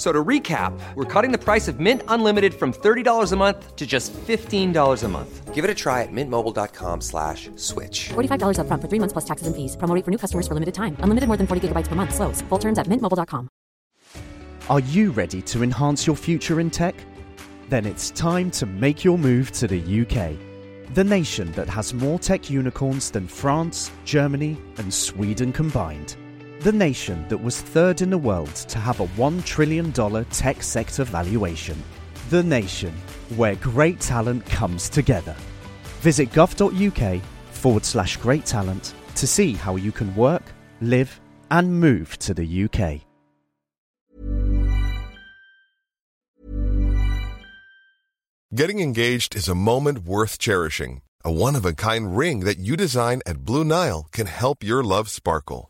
F- So to recap, we're cutting the price of Mint Unlimited from $30 a month to just $15 a month. Give it a try at mintmobile.com slash switch. $45 upfront for three months plus taxes and fees. Promo rate for new customers for limited time. Unlimited more than 40 gigabytes per month. Slows. Full terms at mintmobile.com. Are you ready to enhance your future in tech? Then it's time to make your move to the UK, the nation that has more tech unicorns than France, Germany, and Sweden combined. The nation that was third in the world to have a $1 trillion tech sector valuation. The nation where great talent comes together. Visit gov.uk forward slash great talent to see how you can work, live, and move to the UK. Getting engaged is a moment worth cherishing. A one of a kind ring that you design at Blue Nile can help your love sparkle.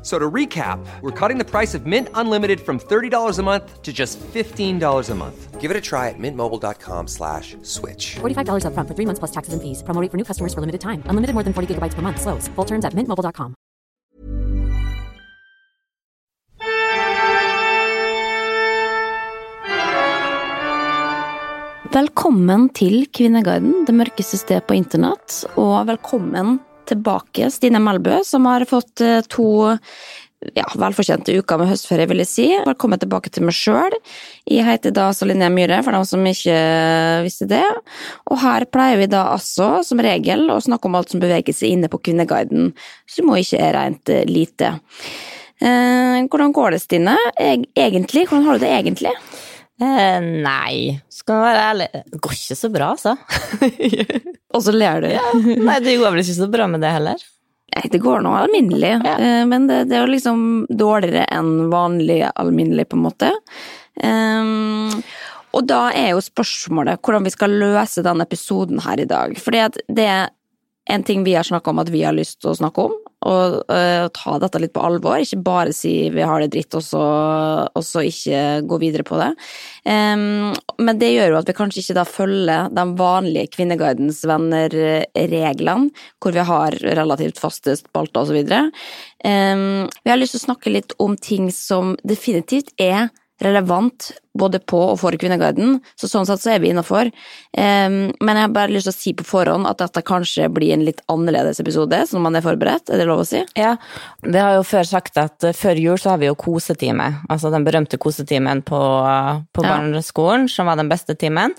F- So to recap, we're cutting the price of Mint Unlimited from $30 a month to just $15 a month. Give it a try at mintmobile.com slash switch. $45 upfront for three months plus taxes and fees. Promo rate for new customers for limited time. Unlimited more than 40 gigabytes per month. Slows. Full terms at mintmobile.com. Velkommen til Kvinneguiden, det mørkeste sted på internett. Og velkommen tilbake, Stine Melbø, som har fått eh, to ja, velfortjente uker med høstferie, vil jeg si. Velkommen tilbake til meg sjøl. Jeg heter da så Myhre, for dem som ikke visste det. Og her pleier vi da altså, som regel, å snakke om alt som beveger seg inne på Kvinneguiden, som jo ikke er rent eh, lite. Eh, hvordan går det, Stine? Egentlig? Hvordan har du det egentlig? Eh, nei, skal jeg være ærlig, det går ikke så bra, altså. Og så ler du. Nei, det går vel ikke så bra med det heller. Nei, det går nå alminnelig, Ja. eh, men det, det er jo liksom dårligere enn vanlig alminnelig, på en måte. Um, og da er jo spørsmålet hvordan vi skal løse denne episoden her i dag. Fordi det er en ting vi har snakka om at vi har lyst til å snakke om, og eh, ta dette litt på alvor. Ikke bare si vi har det dritt, og så, og så ikke gå videre på det. Um, men det gjør jo at vi kanskje ikke da følger de vanlige Kvinneguidens venner-reglene, hvor vi har relativt faste spalter osv. Um, vi har lyst til å snakke litt om ting som definitivt er relevant både på og for Kvinneguiden, så sånn sett så er vi innafor. men jeg har bare lyst til å si på forhånd at dette kanskje blir en litt annerledes episode, så man er forberedt, er det lov å si? Ja, vi har jo før sagt at eh, før jul så har vi jo kosetime, altså den berømte kosetimen på, på Ja. barneskolen, som var den beste timen.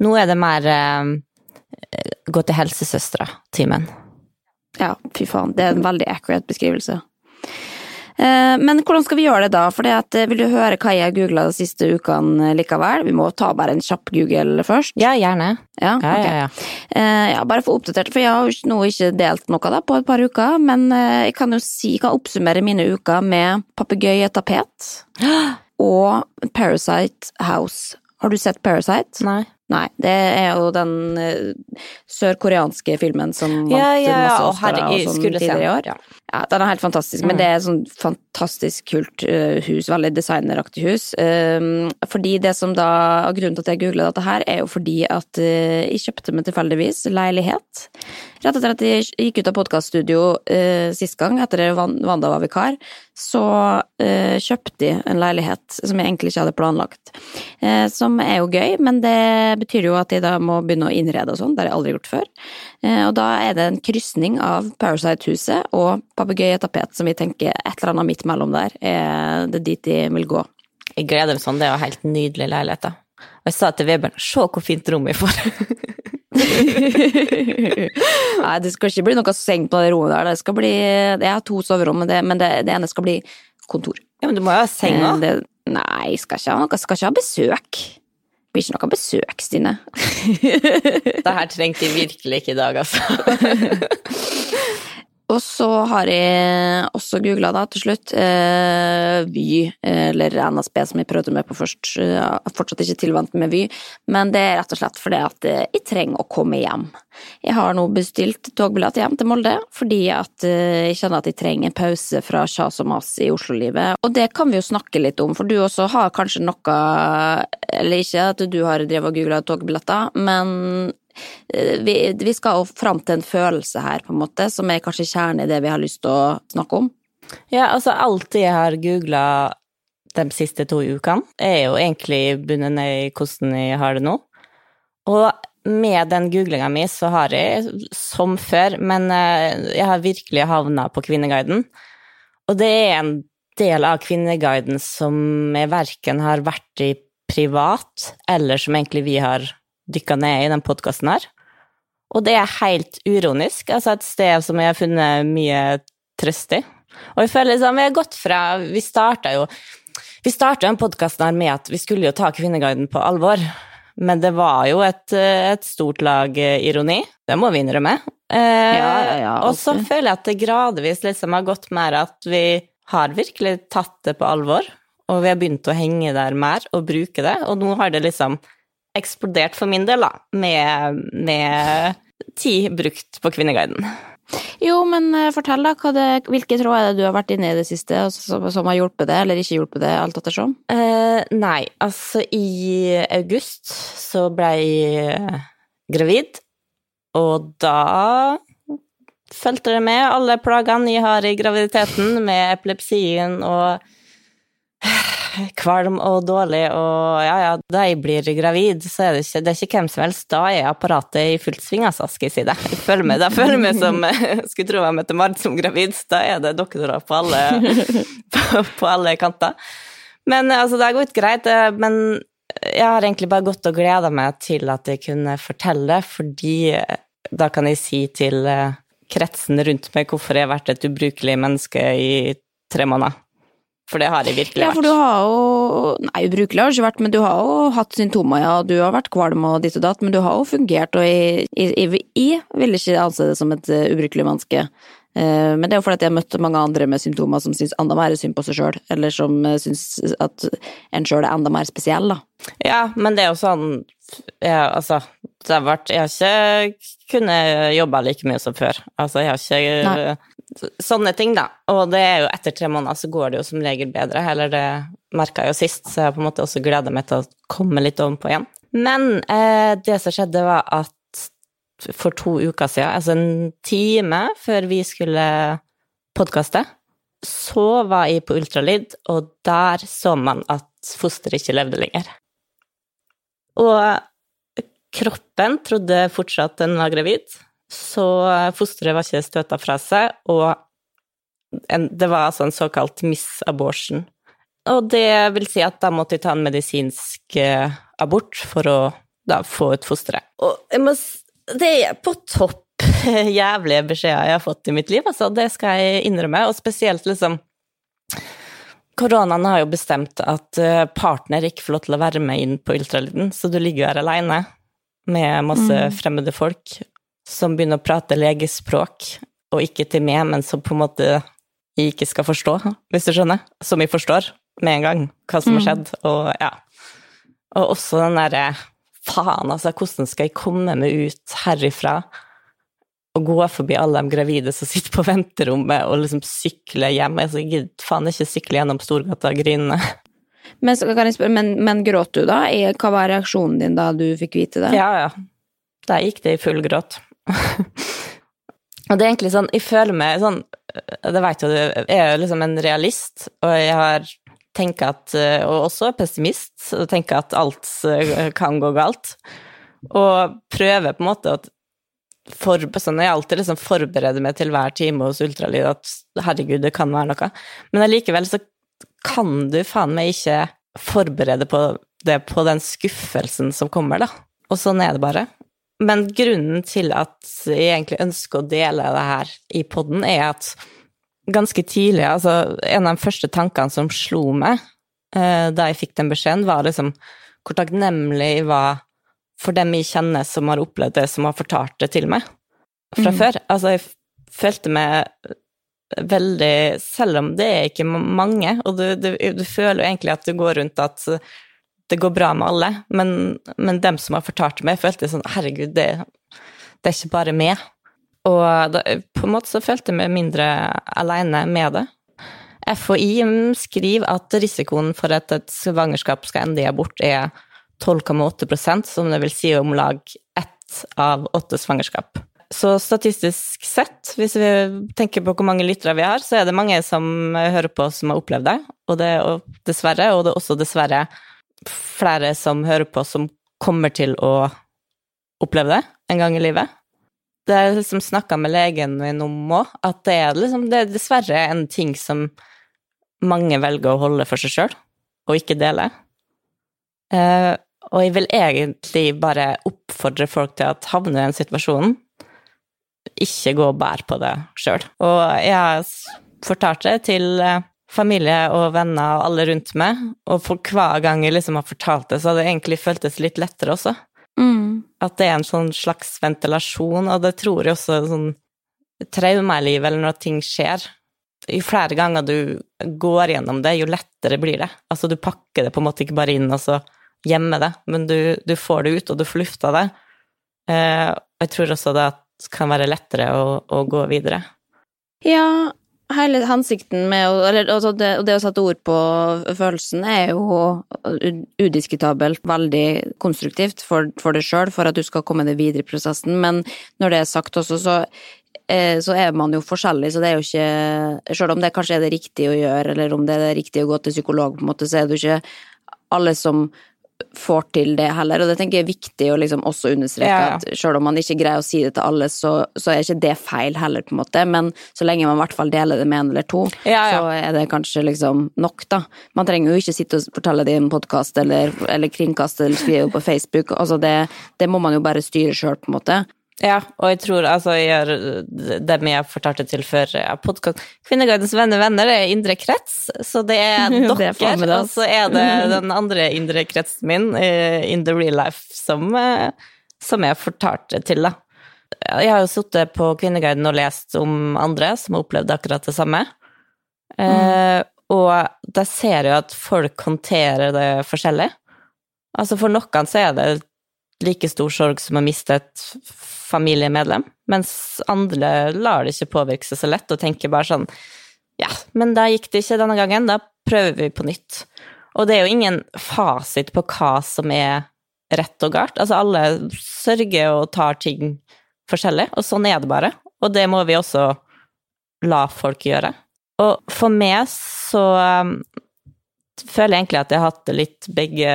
Nå er det mer eh, gå til helsesøstera-timen. Ja, fy faen, det er en veldig accurate beskrivelse. Eh, Men hvordan skal vi gjøre det da? For at, eh, vil du høre hva jeg har googla de siste ukene eh, likevel? Vi må ta bare en kjapp google først. Ja, gjerne. Ja, Ja, ok. ja, ja. Ja, bare få oppdatert, for jeg har jo nå ikke delt noe da på et par uker, men jeg kan jo si, jeg kan oppsummere mine uker med papegøyetapet og Parasite House. Har du sett Parasite? Nei. Nei, det er jo den uh, sørkoreanske filmen som vant Ja, ja, ja. masse Å, Oscar og sånn tidligere i år. Ja. Ja, den er helt fantastisk, men Mm. det er sånn fantastisk kult uh, hus, veldig designeraktig hus. Um, fordi det som da, og grunnen til at jeg googlet dette her, er jo fordi at uh, jeg kjøpte meg tilfeldigvis leilighet. Rett etter at jeg gikk ut av podcaststudio uh, sist gang, etter at Wanda var vikar, så kjøpte jeg en leilighet som jeg egentlig ikke hadde planlagt. Eh, som er jo gøy, men det betyr jo at de da må begynne å innrede og sånn, det har jeg aldri gjort før. Eh, og da er det en krysning av Parasite-huset og papegøyetapet som vi tenker et eller annet midt mellom der, er det dit de vil gå. Jeg gleder meg sånn, det er jo helt nydelig leilighet da. Og jeg sa til Vebjørn, se hvor fint rom vi får. Nei, det skal ikke bli noe seng på det rommet der. Det skal bli Jeg har to soverom, men det, men det, det ene skal bli kontor. Ja, men du må jo ha seng Eh, òg. Det- Nei, skal ikke ha noe, skal ikke ha besøk. Blir ikke noe besøk, Stine. Det her trengte de virkelig ikke i dag, altså. Og så har jeg også googla da til slutt eh, Vy, eller NSB som jeg prøvde med på først. Jeg er fortsatt ikke tilvant med Vy, men det er rett og slett fordi at eh, jeg trenger å komme hjem. Jeg har nå bestilt togbillett hjem til Molde fordi at eh, jeg kjenner at jeg trenger en pause fra sjas og mas i Oslo-livet. Og det kan vi jo snakke litt om, for du også har kanskje noe Eller ikke at du har drevet og googla togbilletter, men eh, vi, vi skal fram til en følelse her, på en måte, som er kanskje kjernen i det vi har lyst til å snakke om. Ja, altså alt jeg har googla de siste to ukene, er jo egentlig bundet ned i hvordan jeg har det nå. Og med den googlinga mi så har jeg, som før, men eh, jeg har virkelig havna på Kvinneguiden. Og det er en del av Kvinneguiden som jeg verken har vært i privat, eller som egentlig vi har dykka ned i den podkasten her. Og det er helt uronisk, altså et sted som jeg har funnet mye trøst i. Og jeg føler liksom, vi har gått fra Vi starta jo Vi starta den podkasten her med at vi skulle jo ta Kvinneguiden på alvor. Men det var jo et, et stort lag ironi. Det må vi innrømme. Eh, Ja, ja, ja, og så føler jeg at det gradvis liksom har gått mer at vi har virkelig tatt det på alvor. Og vi har begynt å henge der mer og bruke det. Og nå har det liksom eksplodert for min del, da. Med, med tid brukt på Kvinneguiden. Jo, men eh, fortell da, det, hvilke tråder er det du har vært inne i det siste, som, som har hjulpet det, eller ikke hjulpet det, alt ettersom? Eh, nei, altså i august så ble jeg gravid, og da fulgte det med alle plagene jeg har i graviditeten, med epilepsien og kvalm og dårlig, og ja, ja, da jeg blir gravid, så er det ikke, det er ikke hvem som helst, da er apparatet i fullt sving, altså, skal jeg si det. Jeg føler meg, da føler jeg meg som, skulle tro jeg møtte Marit som gravid, da er det doktorer på alle, på, på alle kanter. Men altså, det har gått greit, eh, men jeg har egentlig bare gått og gleda meg til at jeg kunne fortelle, fordi eh, da kan jeg si til eh, kretsen rundt meg hvorfor jeg har vært et ubrukelig menneske i tre måneder. For det har jeg virkelig Ja, vært. for du har jo Nei, ubrukelig har det ikke vært, men du har jo hatt symptomer, ja. Du har vært kvalm og ditt og datt, men du har jo fungert, og jeg, jeg, jeg, vil ikke anse det som et eh, ubrukelig menneske. Eh, Men det er jo fordi at jeg har møtt mange andre med symptomer som syns enda mer synd på seg sjøl, eller som eh, syns at en sjøl er enda mer spesiell, da. Ja, men det er jo sånn ja, Altså, det har vært Jeg har ikke kunnet jobbe like mye som før. Altså, jeg har ikke Sånne ting, da. Og det er jo etter tre måneder så går det jo som regel bedre. Eller det merka jeg jo sist, så jeg på en måte også gleder meg til å komme litt ovenpå igjen. Men eh, det som skjedde, var at for to uker siden, altså en time før vi skulle podkaste, så var jeg på ultralyd, og der så man at fosteret ikke levde lenger. Og kroppen trodde fortsatt den var gravid, så fosteret var ikke støta fra seg, og det var altså en såkalt miss-abortion. Og det vil si at da måtte jeg ta en medisinsk eh, abort for å da få ut fosteret. Og må, det er på topp jævlige beskjeder jeg har fått i mitt liv, altså. Det skal jeg innrømme, og spesielt liksom Koronaen har jo bestemt at eh, partner ikke får lov til å være med inn på ultralyden, så du ligger jo her aleine med masse fremmede folk som begynner å prate legespråk, og ikke til meg, men som på en måte jeg ikke skal forstå, hvis du skjønner. Som jeg forstår med en gang hva som har skjedd, og ja. Og også den derre faen, altså, hvordan skal jeg komme meg ut herifra? Og gå forbi alle de gravide som sitter på venterommet og liksom sykle hjem. Altså, jeg gidder faen ikke sykle gjennom Storgata grinende. Men, spørre, men, men gråt du da? Hva var reaksjonen din da du fikk vite det? Ja, ja. Der gikk det i full gråt. og det er egentlig sånn, jeg føler meg sånn Det veit jo du, jeg er jo liksom en realist, og jeg har tenker at Og også pessimist, og tenker at alt eh, kan gå galt. Og prøver på en måte å forbe, sånn, Jeg alltid liksom forbereder meg til hver time hos ultralyd at herregud, det kan være noe. Men allikevel så kan du faen meg ikke forberede på det på den skuffelsen som kommer, da. Og sånn er det bare. Men grunnen til at jeg egentlig ønsker å dele det her i poden, er at ganske tidlig, altså en av de første tankene som slo meg eh, da jeg fikk den beskjeden, var liksom hvor takknemlig jeg var for dem jeg kjenner som har opplevd det, som har fortalt det til meg fra før. Altså, jeg følte meg veldig Selv om det er ikke mange, og du, du, du føler jo egentlig at du går rundt at det går bra med alle, men, men dem som har fortalt meg, følte sånn Herregud, det, det er ikke bare meg. Og da, på en måte så følte jeg meg mindre aleine med det. FHI skriver at risikoen for at et svangerskap skal ende i abort, er 12,8% som det vil si om lag ett av åtte svangerskap. Så statistisk sett, hvis vi tenker på hvor mange lyttere vi har, så er det mange som hører på som har opplevd det, og det er dessverre, og det er også dessverre flere som hører på som kommer til å oppleve det en gang i livet. Det er liksom snakka med legen min om òg, at det er, liksom, det er dessverre en ting som mange velger å holde for seg sjøl, og ikke dele. Eh, og jeg vil egentlig bare oppfordre folk til at havner i den situasjonen, ikke gå og bære på det sjøl. Og jeg har fortalt det til eh, familie og venner og alle rundt meg, og for hver gang jeg liksom har fortalt det, så har det egentlig føltes litt lettere også. Mm. At det er en sånn slags ventilasjon, og det tror jeg også sånn traume i livet, eller når ting skjer. Jo flere ganger du går gjennom det, jo lettere blir det. Altså, du pakker det på en måte ikke bare inn og så gjemmer det, men du, du får det ut, og du får lufta det. Eh, jeg tror også det kan være lettere å, å gå videre. Ja, hele hensikten med å Eller altså det, det å sette ord på følelsen er jo udiskutabelt veldig konstruktivt for, for deg sjøl, for at du skal komme deg videre i prosessen, men når det er sagt også, så eh, så er man jo forskjellig, så det er jo ikke Selv om det kanskje er det riktige å gjøre, eller om det er det riktige å gå til psykolog, på en måte, så er det jo ikke alle som får til det heller, og det tenker jeg er viktig å liksom også understreke Ja, ja. at selv om man ikke greier å si det til alle, så, så er ikke det feil heller, på en måte, men så lenge man i hvert fall deler det med en eller to, Ja, så er det kanskje liksom nok, da. Man trenger jo ikke sitte og fortelle det i en podkast eller, eller kringkaste eller skrive på Facebook, altså det, det må man jo bare styre sjøl, på en måte. Ja, og jeg tror altså jeg gjør dem jeg fortalte til før ja, podkast Kvinneguidens venner venner er indre krets, så det er Det dere, er og så er det den andre indre kretsen min, eh, in the real life, som, eh, som jeg fortalte til, da. Jeg har jo sittet på Kvinneguiden og lest om andre som har opplevd akkurat det samme. Eh, og da ser jeg at folk håndterer det forskjellig. Altså for noen så er det like stor sorg som å miste et familiemedlem, mens andre lar det ikke påvirke seg så lett og tenker bare sånn Ja, men da gikk det ikke denne gangen, da prøver vi på nytt. Og det er jo ingen fasit på hva som er rett og galt. Altså, alle sørger og tar ting forskjellig, og sånn er det bare. Og det må vi også la folk gjøre. Og for meg så um, føler jeg egentlig at jeg har hatt det litt begge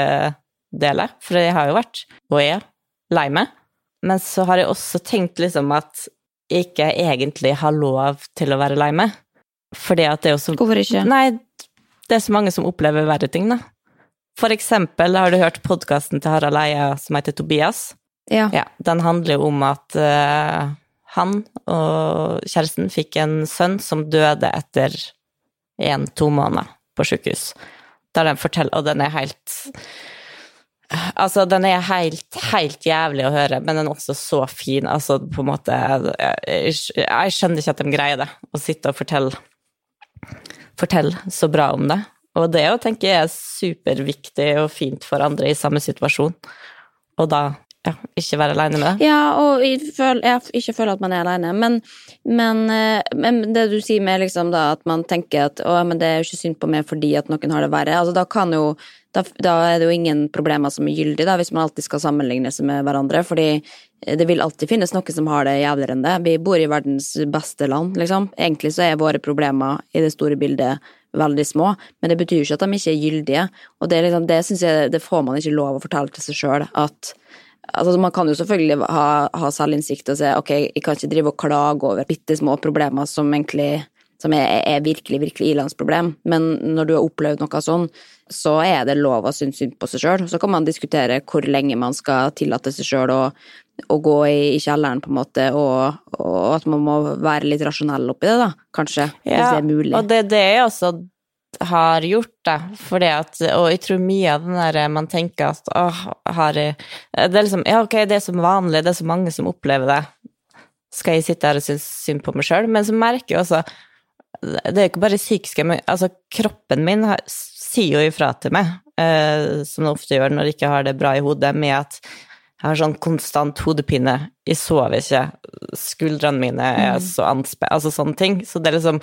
deler, for jeg har jo vært, og er, lei meg. Men så har jeg også tenkt liksom at jeg ikke egentlig har lov til å være lei meg. Fordi at det er jo så Hvorfor ikke? Nei, det er så mange som opplever verre ting, da. For eksempel, har du hørt podkasten til Harald Eia som heter Tobias? Ja. Ja, den handler jo om at uh, han og kjæresten fikk en sønn som døde etter en-to måneder på sykehus. Der den forteller, og den er helt Altså, den er helt, helt jævlig å høre, men den er også så fin. Altså, på en måte Jeg, jeg skjønner ikke at de greier det, å sitte og fortelle, fortelle så bra om det. Og det å tenke er superviktig og fint for andre i samme situasjon. Og da ja, ikke være aleine med det. Ja, og jeg, føler, jeg ikke føler at man er alene, men, men, eh, men det du sier med liksom da at man tenker at å, men det er jo ikke synd på meg fordi at noen har det verre, altså da jo da, da er det jo ingen problemer som er gyldige, hvis man alltid skal sammenligne seg med hverandre, fordi det vil alltid finnes noen som har det jævligere enn det. Vi bor i verdens beste land, liksom. Egentlig så er våre problemer i det store bildet veldig små, men det betyr jo ikke at de ikke er gyldige, og det, liksom, det synes jeg, det får man ikke lov å fortelle til seg sjøl, at Altså, man kan jo selvfølgelig ha, ha selvinnsikt og se ok, jeg kan ikke drive og klage over bitte små problemer som egentlig som er, er virkelig, virkelig ilandsproblem, men når du har opplevd noe sånn, så er det lov å synes synd på seg sjøl. Så kan man diskutere hvor lenge man skal tillate seg sjøl å å gå i, i kjelleren, på en måte, og, og at man må være litt rasjonell oppi det, da, kanskje, hvis det er mulig. Og det det er også har gjort, da. Fordi at, og jeg tror mye av den der man tenker at åh, har jeg Det er liksom Ja, ok, det er som vanlig, det er så mange som opplever det. Skal jeg sitte her og synes synd på meg sjøl? Men så merker jeg også Det er ikke bare psykiske, men altså kroppen min har, sier jo ifra til meg, eh, som det ofte gjør når jeg ikke har det bra i hodet, med at jeg har sånn konstant hodepine, jeg sover ikke, skuldrene mine er så anspent, altså sånne ting. Så det er liksom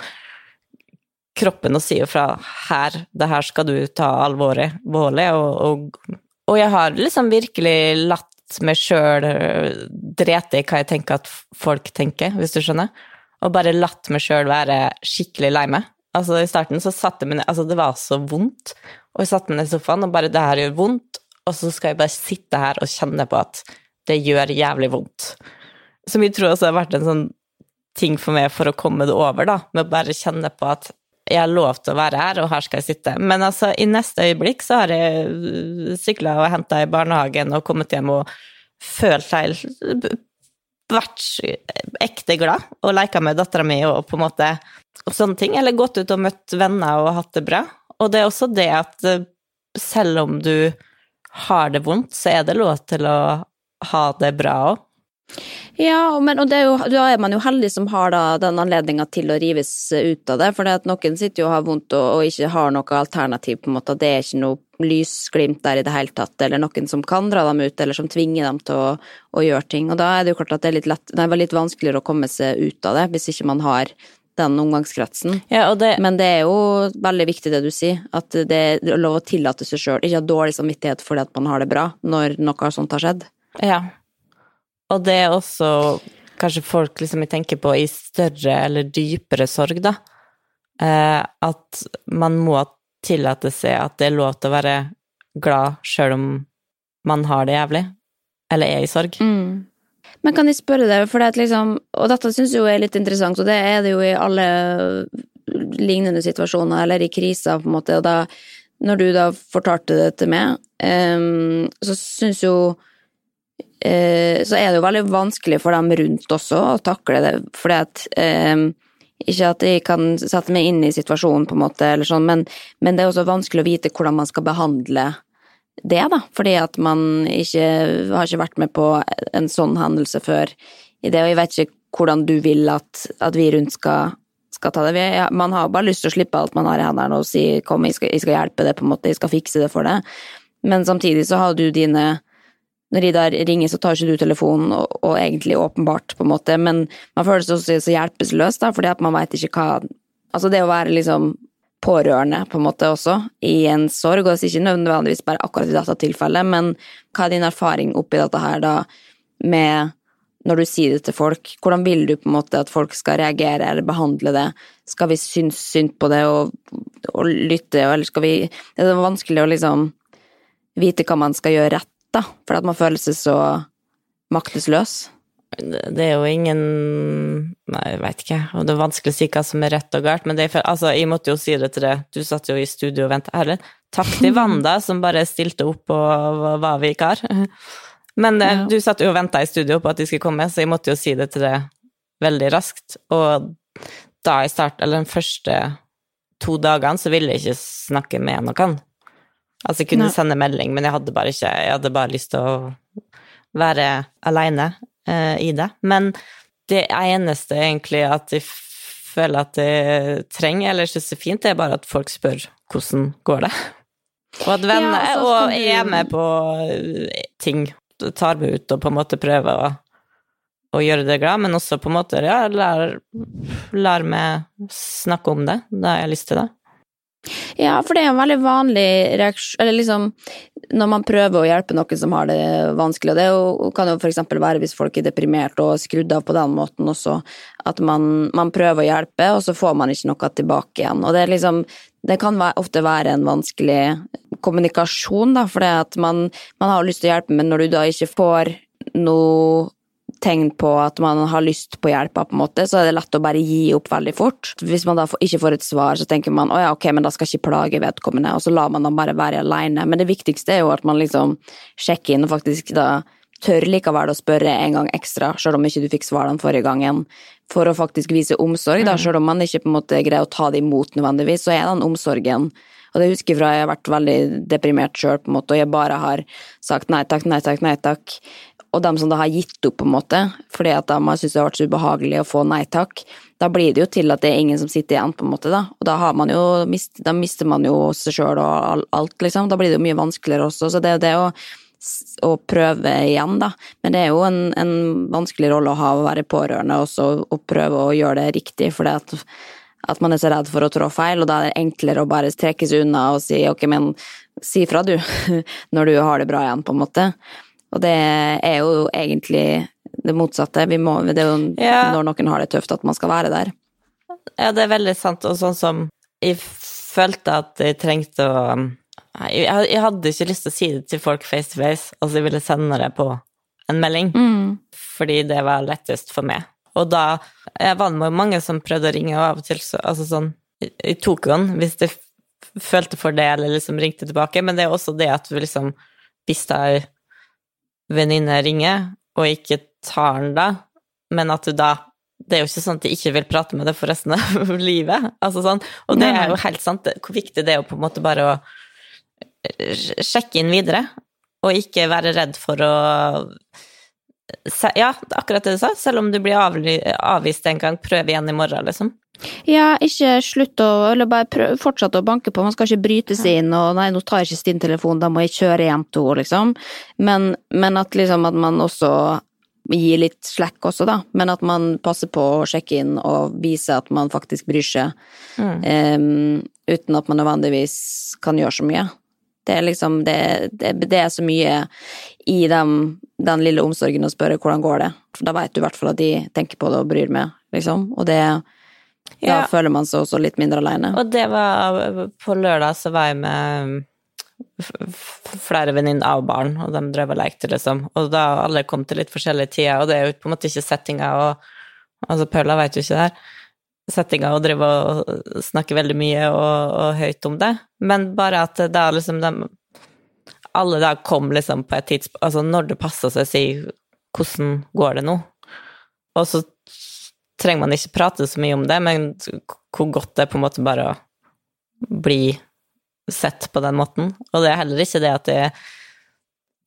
kroppen og sier fra her, det her skal du ta alvorlig, og, og, og jeg har liksom virkelig latt meg sjøl drete i hva jeg tenker at folk tenker, hvis du skjønner, og bare latt meg sjøl være skikkelig lei meg. Altså I starten så satte jeg meg ned, altså det var så vondt, og jeg satte meg ned i sofaen og bare det her gjør vondt, og så skal jeg bare sitte her og kjenne på at det gjør jævlig vondt. Som jeg tror også har vært en sånn ting for meg for å komme det over, da, med å bare kjenne på at jeg har lov til å være her, og her skal jeg sitte. Men altså, i neste øyeblikk så har jeg sykla og henta i barnehagen og kommet hjem og følt seg vært ekte glad og leika med dattera mi og på en måte og sånne ting. Eller gått ut og møtt venner og hatt det bra. Og det er også det at selv om du har det vondt, så er det lov til å ha det bra òg. Ja, men og det jo, da er man jo heldig som har da den anledninga til å rives ut av det, for det at noen sitter jo og har vondt og, og ikke har noe alternativ, på en måte, det er ikke noe lysglimt der i det hele tatt, eller noen som kan dra dem ut, eller som tvinger dem til å, å gjøre ting, og da er det jo klart at det er litt, lett, er litt vanskeligere å komme seg ut av det, hvis ikke man har den omgangskretsen. Ja, det, Men det er jo veldig viktig det du sier, at det er lov å tillate seg sjøl, ikke ha dårlig samvittighet fordi at man har det bra når noe sånt har skjedd. Ja. Og det er også kanskje folk liksom jeg tenker på i større eller dypere sorg, da. Eh, at man må tillate seg at det er lov til å være glad sjøl om man har det jævlig, eller er i sorg. Men kan jeg spørre deg, for det at liksom, og dette syns jeg er litt interessant, og det er det jo i alle lignende situasjoner, eller i kriser, på en måte, og da, når du da fortalte det til meg, em, så syns jo eh, så er det jo veldig vanskelig for dem rundt også å takle det, fordi at em, ikke at jeg kan sette meg inn i situasjonen, på en måte, eller sånn, men, men det er også vanskelig å vite hvordan man skal behandle det, da, fordi at man ikke har ikke vært med på en sånn hendelse før i det, og jeg vet ikke hvordan du vil at, at vi rundt skal, skal ta det. Vi, ja, man har bare lyst til å slippe alt man har i hendene og si kom, jeg skal, jeg skal hjelpe det, på en måte, jeg skal fikse det for det, men samtidig så har du dine når de der ringer, så tar ikke du telefonen, og, og egentlig åpenbart, på en måte, men man føler seg også så hjelpeløs, da, fordi at man veit ikke hva Altså, det å være liksom pårørende, på en måte, også, i en sorg, og det er ikke nødvendigvis bare akkurat i dette tilfellet, men hva er din erfaring oppi dette her, da, med når du sier det til folk, hvordan vil du på en måte at folk skal reagere eller behandle det? Skal vi synes synd på det og, og lytte, eller skal vi Det er vanskelig å liksom vite hva man skal gjøre rett, da, for at man føler seg så maktesløs. Det er jo ingen Nei, jeg veit ikke. Og det er vanskelig å si hva som er rett og galt, men det er altså, jeg måtte jo si det til deg. Du satt jo i studio og venta. Herlig. Takk til Wanda, som bare stilte opp og var vikar. Men ja. du satt jo og venta i studio på at de skulle komme, så jeg måtte jo si det til deg veldig raskt. Og da jeg starta, eller de første to dagene, så ville jeg ikke snakke med noen. Altså, jeg kunne Nei. sende melding, men jeg hadde bare ikke Jeg hadde bare lyst til å være aleine uh, i det. Men det eneste egentlig at jeg føler at jeg trenger, eller syns er fint, det er bare at folk spør hvordan går det. Og at venner Ja, og og du- er med på eh, ting. Tar meg ut og på en måte prøver å, å gjøre det glad, men også på en måte ja, lar, lar meg snakke om det da jeg har lyst til det. Ja, for det er en veldig vanlig reaksjon Eller liksom når man prøver å hjelpe noen som har det vanskelig, og det kan jo eksempel være hvis folk er deprimert og skrudd av på den måten også, at man, man prøver å hjelpe, og så får man ikke noe tilbake igjen. Og det liksom Det kan ofte være en vanskelig kommunikasjon, da, for man, man har lyst til å hjelpe, men når du da ikke får noe tegn på at man har lyst på hjelpa, på en måte, så er det lett å bare gi opp veldig fort. Hvis man da ikke får et svar, så tenker man å ja, ok, men da skal jeg ikke plage vedkommende, og så lar man dem bare være alene. Men det viktigste er jo at man liksom sjekker inn og faktisk da tør likevel å spørre en gang ekstra, selv om ikke du fikk svar den forrige gangen, for å faktisk vise omsorg, da, selv om man ikke på en måte greier å ta det imot nødvendigvis, så er den omsorgen og det husker jeg fra jeg har vært veldig deprimert sjøl, på en måte, og jeg bare har sagt nei takk, nei takk, nei takk. Og dem som da har gitt opp, på en måte, fordi at de har syntes det har vært så ubehagelig å få nei takk, da blir det jo til at det er ingen som sitter igjen, på en måte, da. Og da har man jo da mister man jo seg sjøl og alt, liksom. Da blir det jo mye vanskeligere også. Så det er jo det å å prøve igjen, da. Men det er jo en, en vanskelig rolle å ha å være pårørende også, og prøve å gjøre det riktig, for at at man er så redd for å trå feil, og da er det enklere å bare trekke seg unna og si ok, men si fra du, når du har det bra igjen, på en måte. Og det er jo egentlig det motsatte. Må, det er jo ja. når noen har det tøft at man skal være der. Ja, det er veldig sant, og sånn som jeg følte at jeg trengte å Jeg hadde ikke lyst til å si det til folk face to face, altså jeg ville sende det på en melding, mm. fordi det var lettest for meg. Og da jeg var det mange som prøvde å ringe, og av og til så Altså sånn Jeg tok den hvis jeg følte for det, eller liksom ringte tilbake, men det er også det at du liksom Hvis ei venninne ringer, og ikke tar den da, men at du da det er jo ikke sånn at de ikke vil prate med deg for resten av livet. Altså sånn. Og det er jo helt sant hvor viktig det er å på en måte bare å sjekke inn videre, og ikke være redd for å ja, akkurat det du sa. Selv om du blir avvist en gang, prøv igjen i morgen, liksom. Ja, ikke slutt å Eller bare prøv, fortsette å banke på. Man skal ikke bryte seg inn og 'nei, nå tar jeg ikke din telefon, da må jeg kjøre hjem til henne', liksom. Men, men at liksom at man også gir litt slack også, da. Men at man passer på å sjekke inn og vise at man faktisk bryr seg. Mm. Um, uten at man nødvendigvis kan gjøre så mye. Det er liksom det, det, det er så mye i dem, den lille omsorgen å spørre hvordan går det. For da veit du i hvert fall at de tenker på det og bryr med, liksom. Og det Da ja. føler man seg også litt mindre aleine. Og det var På lørdag så var jeg med flere venninner av barn, og de drev og lekte, liksom. Og da alle kom til litt forskjellige tider, og det er jo på en måte ikke settinga og Altså, Paula veit jo ikke det her settinga og drive og snakke veldig mye og, og, høyt om det, men bare at da liksom de Alle da kom liksom på et tidspunkt Altså når det passer seg, si hvordan går det nå? Og så trenger man ikke prate så mye om det, men hvor godt det er på en måte bare å bli sett på den måten. Og det er heller ikke det at jeg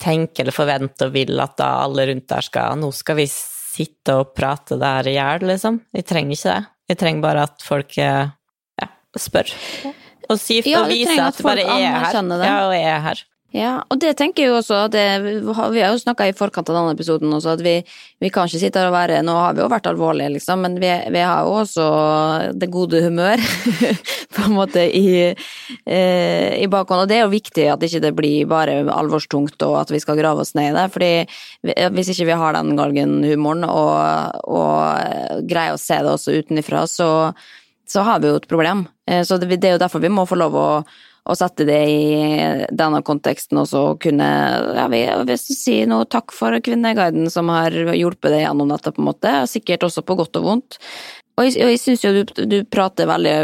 tenker eller forventer og vil at da alle rundt der skal Nå skal vi sitte og prate det her i hjel, liksom. Jeg trenger ikke det. Jeg trenger bare at folk eh, ja, spør. Og, si, ja, og vise at, at bare er her. Ja, og er her. Ja, og det tenker jeg jo også at Vi har jo snakka i forkant av denne episoden også, at vi, vi, kan ikke sitte her og være Nå har vi jo vært alvorlige, liksom, men vi, vi har jo også det gode humør, på en måte, i, eh, i bakhånd. Og det er jo viktig at ikke det blir bare alvorstungt og at vi skal grave oss ned i det. fordi hvis ikke vi har den galgenhumoren og, og greier å se det også utenfra, så, så har vi jo et problem. Eh, så det, det er jo derfor vi må få lov å og sette det i denne konteksten og så kunne ja, vi, hvis du sier noe takk for Kvinneguiden som har hjulpet deg gjennom dette, på en måte, sikkert også på godt og vondt. Og jeg, jeg syns jo du, du, prater veldig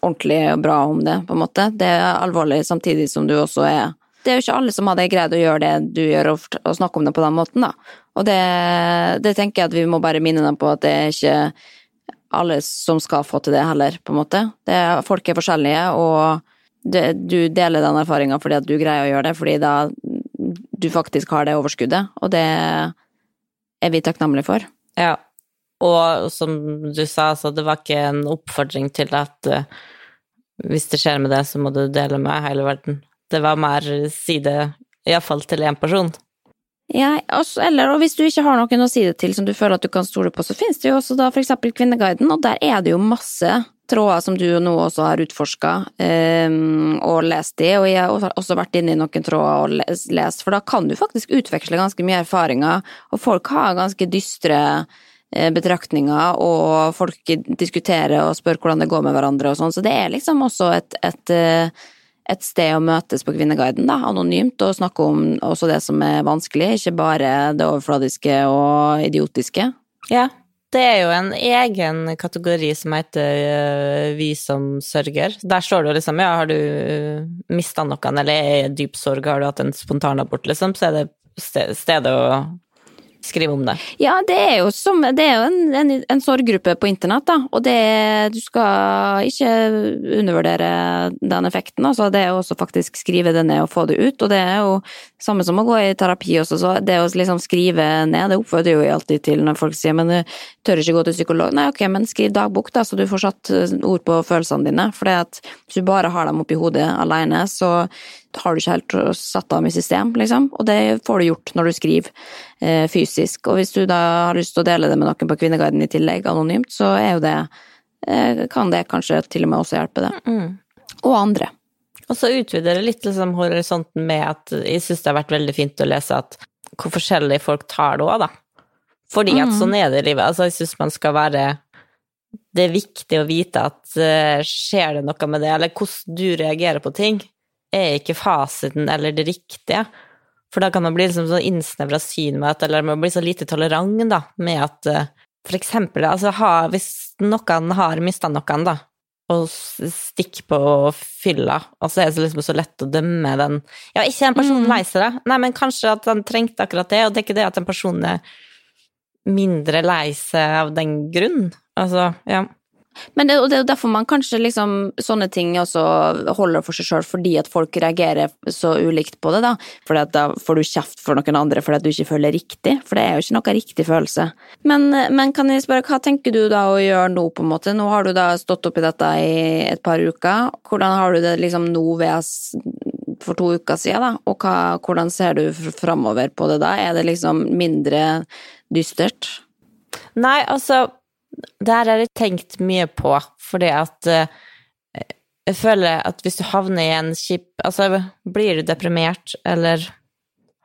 ordentlig og bra om det, på en måte. Det er alvorlig samtidig som du også er Det er jo ikke alle som hadde greid å gjøre det du gjør, og, og snakke om det på den måten, da. Og det, det tenker jeg at vi må bare minne dem på at det er ikke alle som skal få til det heller, på en måte. Det, folk er forskjellige, og du deler den erfaringa fordi at du greier å gjøre det, fordi da du faktisk har det overskuddet, og det er vi takknemlige for. Ja, og som du sa, så det var ikke en oppfordring til at uh, hvis det skjer med det, så må du dele med hele verden. Det var mer si det iallfall til én person. Ja, også, eller og hvis du ikke har noen å si det til som du føler at du kan stole på, så finnes det jo også da for eksempel Kvinneguiden, og der er det jo masse tråder som du nå også har utforska um, og lest i, og jeg har også vært inne i noen tråder og lest, for da kan du faktisk utveksle ganske mye erfaringer, og folk har ganske dystre eh, betraktninger, og folk diskuterer og spør hvordan det går med hverandre og sånn, så det er liksom også et, et, eh, et sted å møtes på Kvinneguiden, da, anonymt, og snakke om også det som er vanskelig, ikke bare det overfladiske og idiotiske. Ja, det er jo en egen kategori som heter uh, Vi som sørger. Der står det jo liksom ja, har du uh, mista noen eller er i dyp sorg, har du hatt en spontanabort, liksom, så er det stedet å skrive om det. Ja, det er jo, som, det er jo en, en, en sorggruppe på internett, da. Og det, du skal ikke undervurdere den effekten. Altså, det er jo også faktisk skrive det ned og få det ut. Og det er jo samme som å gå i terapi også, så det å liksom skrive ned, det oppfordrer jo alltid til når folk sier men du tør ikke gå til psykolog. Nei, ok, men skriv dagbok, da, så du får satt ord på følelsene dine. For hvis du bare har dem oppi hodet alene, så har du ikke helt satt av i system, liksom. Og det får du gjort når du skriver eh, fysisk. Og hvis du da har lyst til å dele det med noen på Kvinneguiden i tillegg, anonymt, så er jo det eh, Kan det kanskje til og med også hjelpe det. Og andre. Og så utvider det litt liksom, horisonten med at jeg syns det har vært veldig fint å lese at hvor forskjellig folk tar det òg, da. Fordi at sånn er det i livet. Altså, jeg syns man skal være Det er viktig å vite at uh, skjer det noe med det, eller hvordan du reagerer på ting, er ikke fasiten eller det riktige. For da kan man bli liksom så innsnevra syn med at, eller man blir så lite tolerant da, med at eh, for eksempel, altså ha, hvis noen har mista noen, da, og stikker på fylla, og så er det liksom så lett å dømme den Ja, ikke en person lei seg, da. Nei, men kanskje at han trengte akkurat det, og det er ikke det at en person er mindre lei seg av den grunn. Altså, ja. Men det, det er jo derfor man kanskje liksom sånne ting også holder for seg sjøl, fordi at folk reagerer så ulikt på det, da. Fordi da får du kjeft for noen andre fordi at du ikke føler riktig, for det er jo ikke noe riktig følelse. Men, men kan jeg spørre, hva tenker du da å gjøre nå, på en måte? Nå har du da stått oppi dette i et par uker. Hvordan har du det liksom nå ved for to uker siden, da? Og hva, hvordan ser du framover på det da? Er det liksom mindre dystert? Nei, altså, det her har jeg tenkt mye på, fordi at eh, jeg føler at hvis du havner i en kjip Altså, blir du deprimert, eller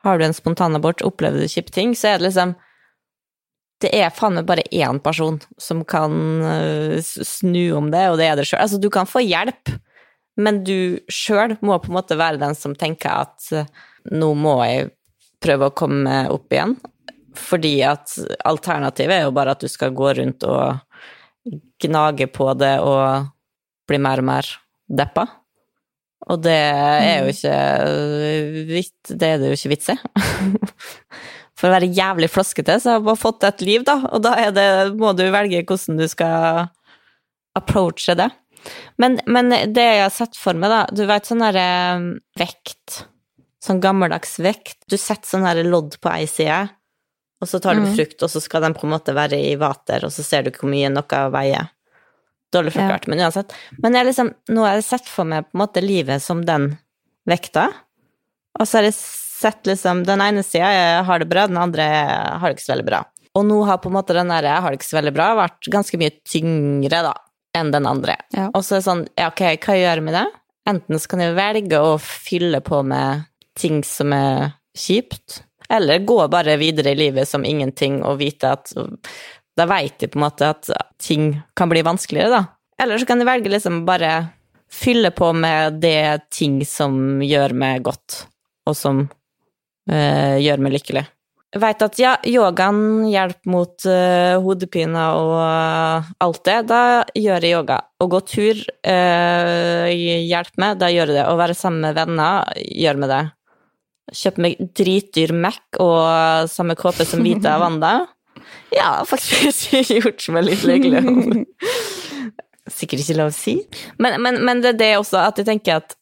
har du en spontanabort, opplever du kjipe ting, så er det liksom Det er faen meg bare én person som kan eh, snu om det, og det er det sjøl. Altså, du kan få hjelp, men du sjøl må på en måte være den som tenker at eh, nå må jeg prøve å komme opp igjen. Fordi at alternativet er jo bare at du skal gå rundt og gnage på det og bli mer og mer deppa. Og det er jo ikke vit, Det er det jo ikke vits i. For å være jævlig floskete, så har man fått et liv, da, og da det, må du velge hvordan du skal approache det. Men, men det jeg har sett for meg, da Du vet sånn derre vekt, sånn gammeldags vekt. Du setter sånn her lodd på ei side, og så tar du frukt, og så skal den på en måte være i vater, og så ser du hvor mye noe veier. Dårlig forklart, men uansett. Men jeg liksom, nå har jeg sett for meg på en måte livet som den vekta, og så har jeg sett liksom Den ene sida har det bra, den andre har det ikke så veldig bra. Og nå har på en måte den der jeg har det ikke så veldig bra, vært ganske mye tyngre, da, enn den andre. Ja. Og så er det sånn, ja, ok, hva gjør jeg med det? Enten så kan jeg velge å fylle på med ting som er kjipt, eller gå bare videre i livet som ingenting og vite at Da veit de på en måte at ting kan bli vanskeligere, da. Eller så kan de velge liksom bare fylle på med det ting som gjør meg godt, og som eh, gjør meg lykkelig. Jeg veit at ja, yogaen hjelper mot eh, hodepine og eh, alt det. Da gjør jeg yoga. Å gå tur uh, hjelper meg, da gjør jeg det. Å være sammen med venner gjør meg det. Kjøpe meg dritdyr Mac og samme kåpe som Vita Wanda. Ja, faktisk gjort meg litt lykkelig. Sikkert ikke lov å si. Men, men, men det er det også at jeg tenker at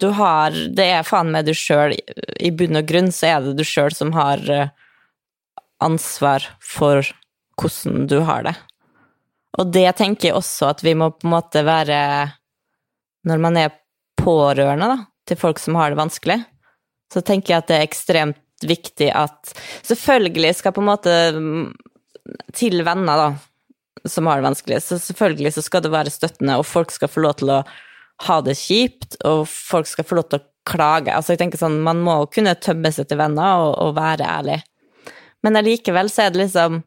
du har Det er faen meg du sjøl, i bunn og grunn så er det du sjøl som har eh, ansvar for hvordan du har det. Og det tenker jeg også at vi må på en måte være Når man er pårørende da, til folk som har det vanskelig, så tenker jeg at det er ekstremt viktig at Selvfølgelig skal på en måte Til venner, da, som har det vanskelig, så selvfølgelig så skal det være støttende, og folk skal få lov til å ha det kjipt, og folk skal få lov til å klage. Altså, jeg tenker sånn, man må kunne tømme seg til venner og, og være ærlig. Men allikevel så er det liksom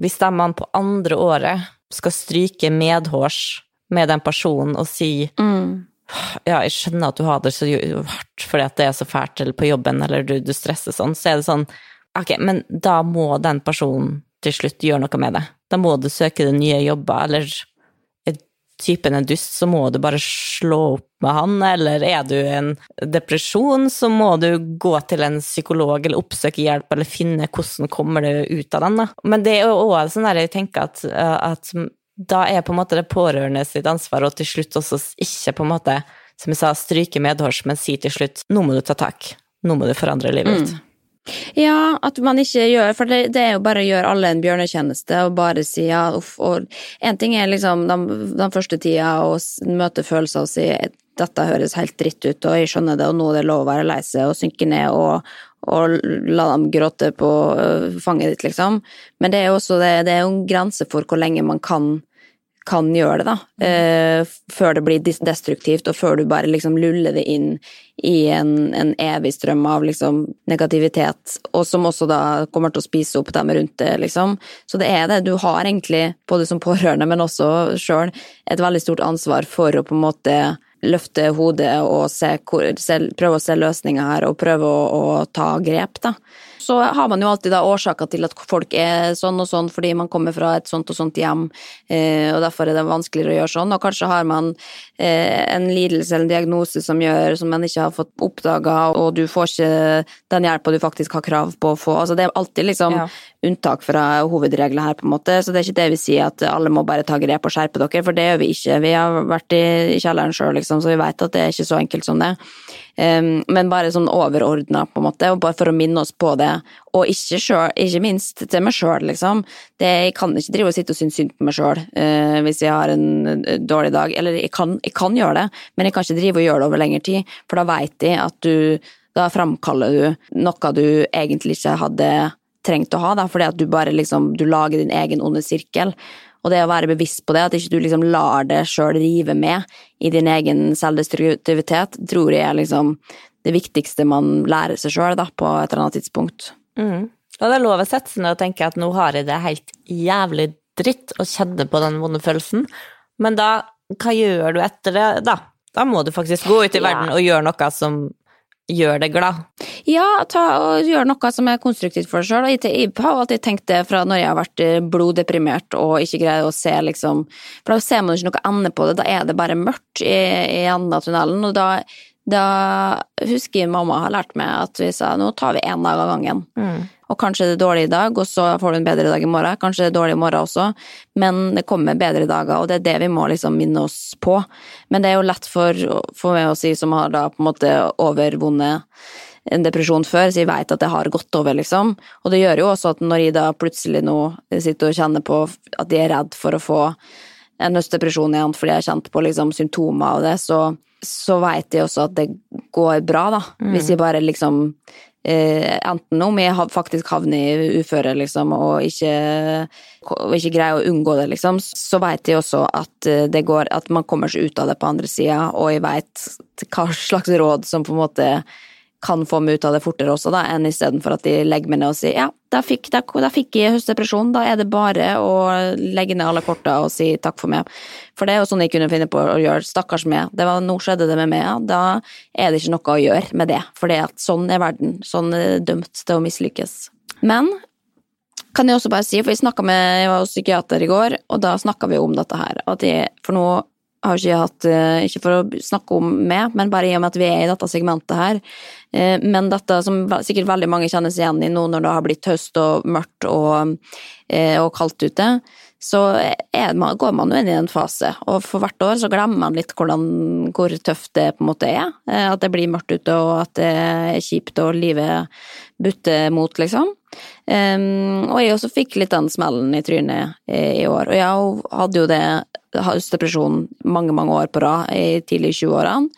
Hvis de man på andre året skal stryke medhårs med den personen og si ja, jeg skjønner at du har det så hardt fordi at det er så fælt eller på jobben, eller du, du stresser sånn, så er det sånn Ok, men da må den personen til slutt gjøre noe med det. Da må du søke deg nye jobber, eller er typen en dust, så må du bare slå opp med han, eller er du en depresjon, så må du gå til en psykolog eller oppsøke hjelp, eller finne hvordan kommer du ut av den. Da. Men det er jo òg sånn der jeg tenker at, eh, at da er på en måte det pårørende sitt ansvar, og til slutt også ikke på en måte, som jeg sa, stryke medhårs, men si til slutt nå må du ta tak, nå må du forandre livet ditt. Ja, at man ikke gjør For det, det er jo bare å gjøre alle en bjørnetjeneste og bare si ja, uff. Og en ting er liksom den, den første tida å møte følelser og si dette høres helt dritt ut, og jeg skjønner det, og nå er det lov å være lei seg og synke ned og, og la dem gråte på øh, fanget ditt, liksom. Men det er jo også det, det er en grense for hvor lenge man kan kan gjøre det, da. Eh, før det blir destruktivt, og før du bare liksom luller det inn i en, en evig strøm av liksom negativitet, og som også da kommer til å spise opp dem rundt det, liksom. Så det er det. Du har egentlig, både som pårørende, men også sjøl, et veldig stort ansvar for å på en måte løfte hodet og se, prøve å se løsninger her, og prøve å, å ta grep, da. Så har man jo alltid da årsaker til at folk er sånn og sånn fordi man kommer fra et sånt og sånt hjem, eh, og derfor er det vanskeligere å gjøre sånn. Og kanskje har man eh, en lidelse eller en diagnose som gjør som man ikke har fått oppdaga, og du får ikke den hjelpa du faktisk har krav på å få. Altså det er alltid liksom Ja. unntak fra hovedregler her, på en måte. Så det er ikke det vi sier at alle må bare ta grep og skjerpe dere, for det gjør vi ikke. Vi har vært i kjelleren sjøl, liksom, så vi vet at det er ikke så enkelt som det. Men bare sånn overordna, på en måte, og bare for å minne oss på det. Og ikke, selv, ikke minst til meg sjøl, liksom. Det, jeg kan ikke drive og sitte og synes synd på meg sjøl hvis jeg har en eh, dårlig dag. Eller jeg kan, jeg kan gjøre det, men jeg kan ikke drive og gjøre det over lengre tid, for da veit jeg at du Da framkaller du noe du egentlig ikke hadde trengt å ha, da, fordi at du bare liksom Du lager din egen onde sirkel. Og det å være bevisst på det, at ikke du liksom lar det sjøl rive med i din egen selvdestruktivitet, tror jeg er liksom det viktigste man lærer seg sjøl på et eller annet tidspunkt. Mm. Og det er lov å sette seg ned og tenke at nå har jeg det helt jævlig dritt, og kjenne på den vonde følelsen. Men da, hva gjør du etter det, da? Da må du faktisk gå ut i Ja. verden og gjøre noe som gjør deg glad. Ja, ta og gjør noe som er konstruktivt for deg sjøl. Jeg, har alltid tenkt det fra når jeg har vært eh, bloddeprimert og ikke greier å se liksom For da ser man ikke noe ende på det, da er det bare mørkt i, i enden av tunnelen. Og da, da husker mamma har lært meg at vi sa nå tar vi én dag av gangen. Og kanskje det er dårlig i dag, og så får du en bedre dag i morgen. Kanskje det er dårlig i morgen også, men det kommer bedre dager, og det er det vi må liksom minne oss på. Men det er jo lett for, for meg å si, som har da på en måte overvunnet en depresjon før, så jeg veit at det har gått over, liksom. Og det gjør jo også at når jeg da plutselig nå sitter og kjenner på at jeg er redd for å få en høstdepresjon igjen fordi jeg har kjent på liksom symptomer av det, så, så veit jeg også at det går bra, da. Hvis jeg bare liksom eh, Enten om jeg faktisk havner i uføre, liksom, og ikke, og ikke greier å unngå det, liksom, så veit jeg også at eh, det går At man kommer seg ut av det på andre sida, og jeg veit hva slags råd som på en måte kan få meg ut av det fortere også, da, enn istedenfor at de legger meg ned og sier ja, da fikk, da, da fikk jeg høstdepresjon, da er det bare å legge ned alle korta og si takk for meg. For det er jo sånn jeg kunne finne på å gjøre, stakkars meg, det var, nå skjedde det med meg, da er det ikke noe å gjøre med det, for det at sånn er verden, sånn er det dømt til å mislykkes. Men kan jeg også bare si, for jeg med jeg var hos psykiater i går, og da snakka vi om dette her, at jeg, for nå har ikke hatt, eh, ikke for å snakke om meg, men bare i og med at vi er i dette segmentet her, eh, men dette som sikkert veldig mange kjenner seg igjen i nå når det har blitt høst og mørkt og, eh, og kaldt ute, så man, går man jo inn i en fase, og for hvert år så glemmer man litt hvordan, hvor tøft det på en måte er, eh, at det blir mørkt ute og at det er kjipt og livet butter mot, liksom. Um, og jeg også fikk litt den smellen i trynet i, i år. Og jeg hadde jo det høstdepresjon mange, mange år på rad i tidlig 20-årene.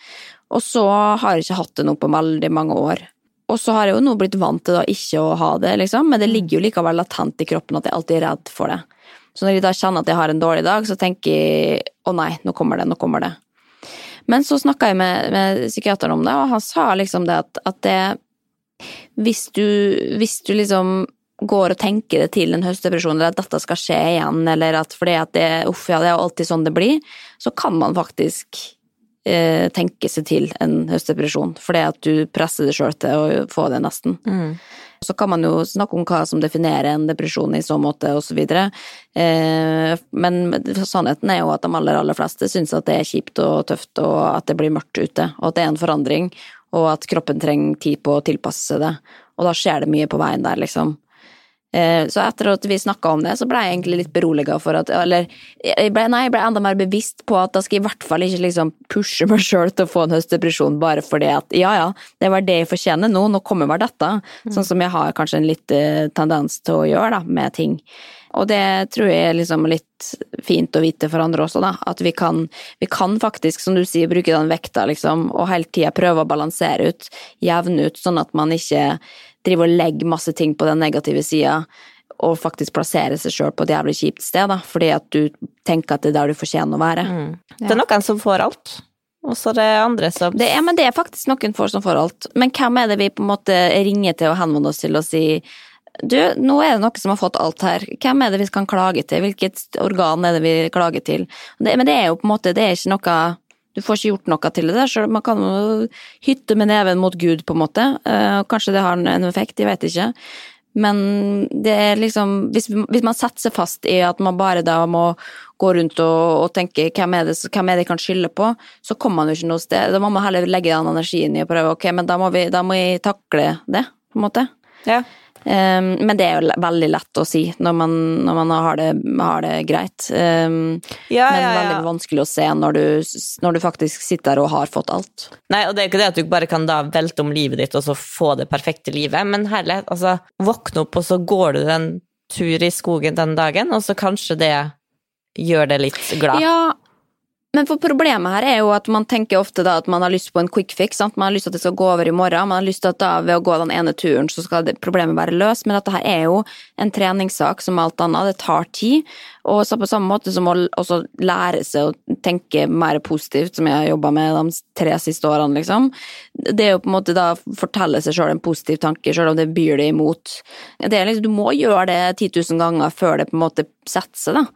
Og så har jeg ikke hatt det nå på veldig mange år. Og så har jeg jo nå blitt vant til da ikke å ha det, liksom, men det ligger jo likevel latent i kroppen at jeg alltid er redd for det. Så når jeg da kjenner at jeg har en dårlig dag, så tenker jeg å nei, nå kommer det, nå kommer det. Men så snakka jeg med, med psykiateren om det, og han sa liksom det at, at det hvis du, hvis du liksom går og tenker det til en høstdepresjon, eller at dette skal skje igjen, eller at fordi at det, uff, ja, det er alltid sånn det blir, så kan man faktisk eh, tenke seg til en høstdepresjon, fordi at du presser deg sjøl til å få det, nesten. Så kan man jo snakke om hva som definerer en depresjon i så måte, videre. Eh, men sannheten er jo at de aller, aller fleste syns at det er kjipt og tøft, og at det blir mørkt ute, og at det er en forandring, og at kroppen trenger tid på å tilpasse seg det. Og da skjer det mye på veien der, liksom. Eh, Så etter at vi snakka om det, så ble jeg egentlig litt beroliga for at Eller jeg ble, nei, jeg ble enda mer bevisst på at da skal jeg i hvert fall ikke liksom pushe meg sjøl til å få en høstdepresjon bare fordi at ja ja, det var det jeg fortjener nå, nå kommer vel dette. Sånn som jeg har kanskje en litt eh, tendens til å gjøre da, med ting. Og det tror jeg er liksom litt fint å vite for andre også, da. At vi kan, vi kan faktisk, som du sier, bruke den vekta, liksom, og hele tida prøve å balansere ut, jevne ut, sånn at man ikke driver og legge masse ting på den negative sida, og faktisk plassere seg sjøl på et jævlig kjipt sted, da, fordi at du tenker at det er der du fortjener å være. Det er noen som får alt, og så er det andre som Det er, men det er faktisk noen får som får alt. Men hvem er det vi på en måte ringer til og henvender oss til og sier du, nå er det noe som har fått alt her, hvem er det vi kan klage til, hvilket organ er det vi klager til? Det, men det er jo på en måte, det er ikke noe du får ikke gjort noe til det der, sjøl man kan jo hytte med neven mot Gud, på en måte. Eh, Kanskje det har en effekt, jeg vet ikke. Men det er liksom hvis, hvis man setter seg fast i at man bare da må gå rundt og, og tenke hvem er, det, hvem er det kan skylde på, så kommer man jo ikke noe sted. Da må man heller legge den energien i å prøve ok, men da må, vi, da må jeg takle det, på en måte. Ja. Um, men det er jo veldig lett å si når man, når man har, det, har det greit. Um, Ja, men ja, ja. veldig vanskelig å se når du, når du faktisk sitter der og har fått alt. Nei, og det er ikke det at du bare kan da velte om livet ditt og så få det perfekte livet, men herlighet, altså, våkne opp og så går du en tur i skogen den dagen, og så kanskje det gjør deg litt glad. Ja, men for problemet her er jo at man tenker ofte da at man har lyst på en quick fix. Sant? Man har lyst til at det skal gå over i morgen. Man har lyst til at da ved å gå den ene turen så skal problemet være løst. Men dette her er jo en treningssak som alt annet. Det tar tid. Og så på samme måte som å også lære seg å tenke mer positivt, som jeg har jobba med de tre siste årene, liksom. Det er jo på en måte da fortelle seg sjøl en positiv tanke, sjøl om det byr deg imot. Det er liksom, du må gjøre det 10 000 ganger før det på en måte setter seg, da.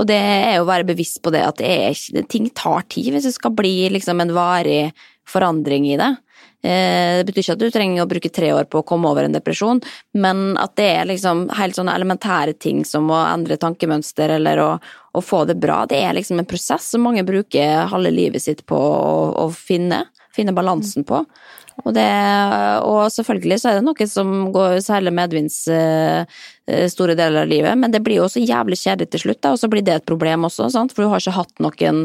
Og det er jo å være bevisst på det at det er ting tar tid hvis det skal bli liksom en varig forandring i det. Eh, Det betyr ikke at du trenger å bruke tre år på å komme over en depresjon, men at det er liksom helt sånne elementære ting som å endre tankemønster eller å, å få det bra, det er liksom en prosess som mange bruker halve livet sitt på å, å finne, finne balansen på. Og, det, og selvfølgelig så er det noe som går særlig medvinds eh, store deler av livet, men det blir jo også jævlig kjedelig til slutt, da, og så blir det et problem også, sant? for du har ikke hatt noen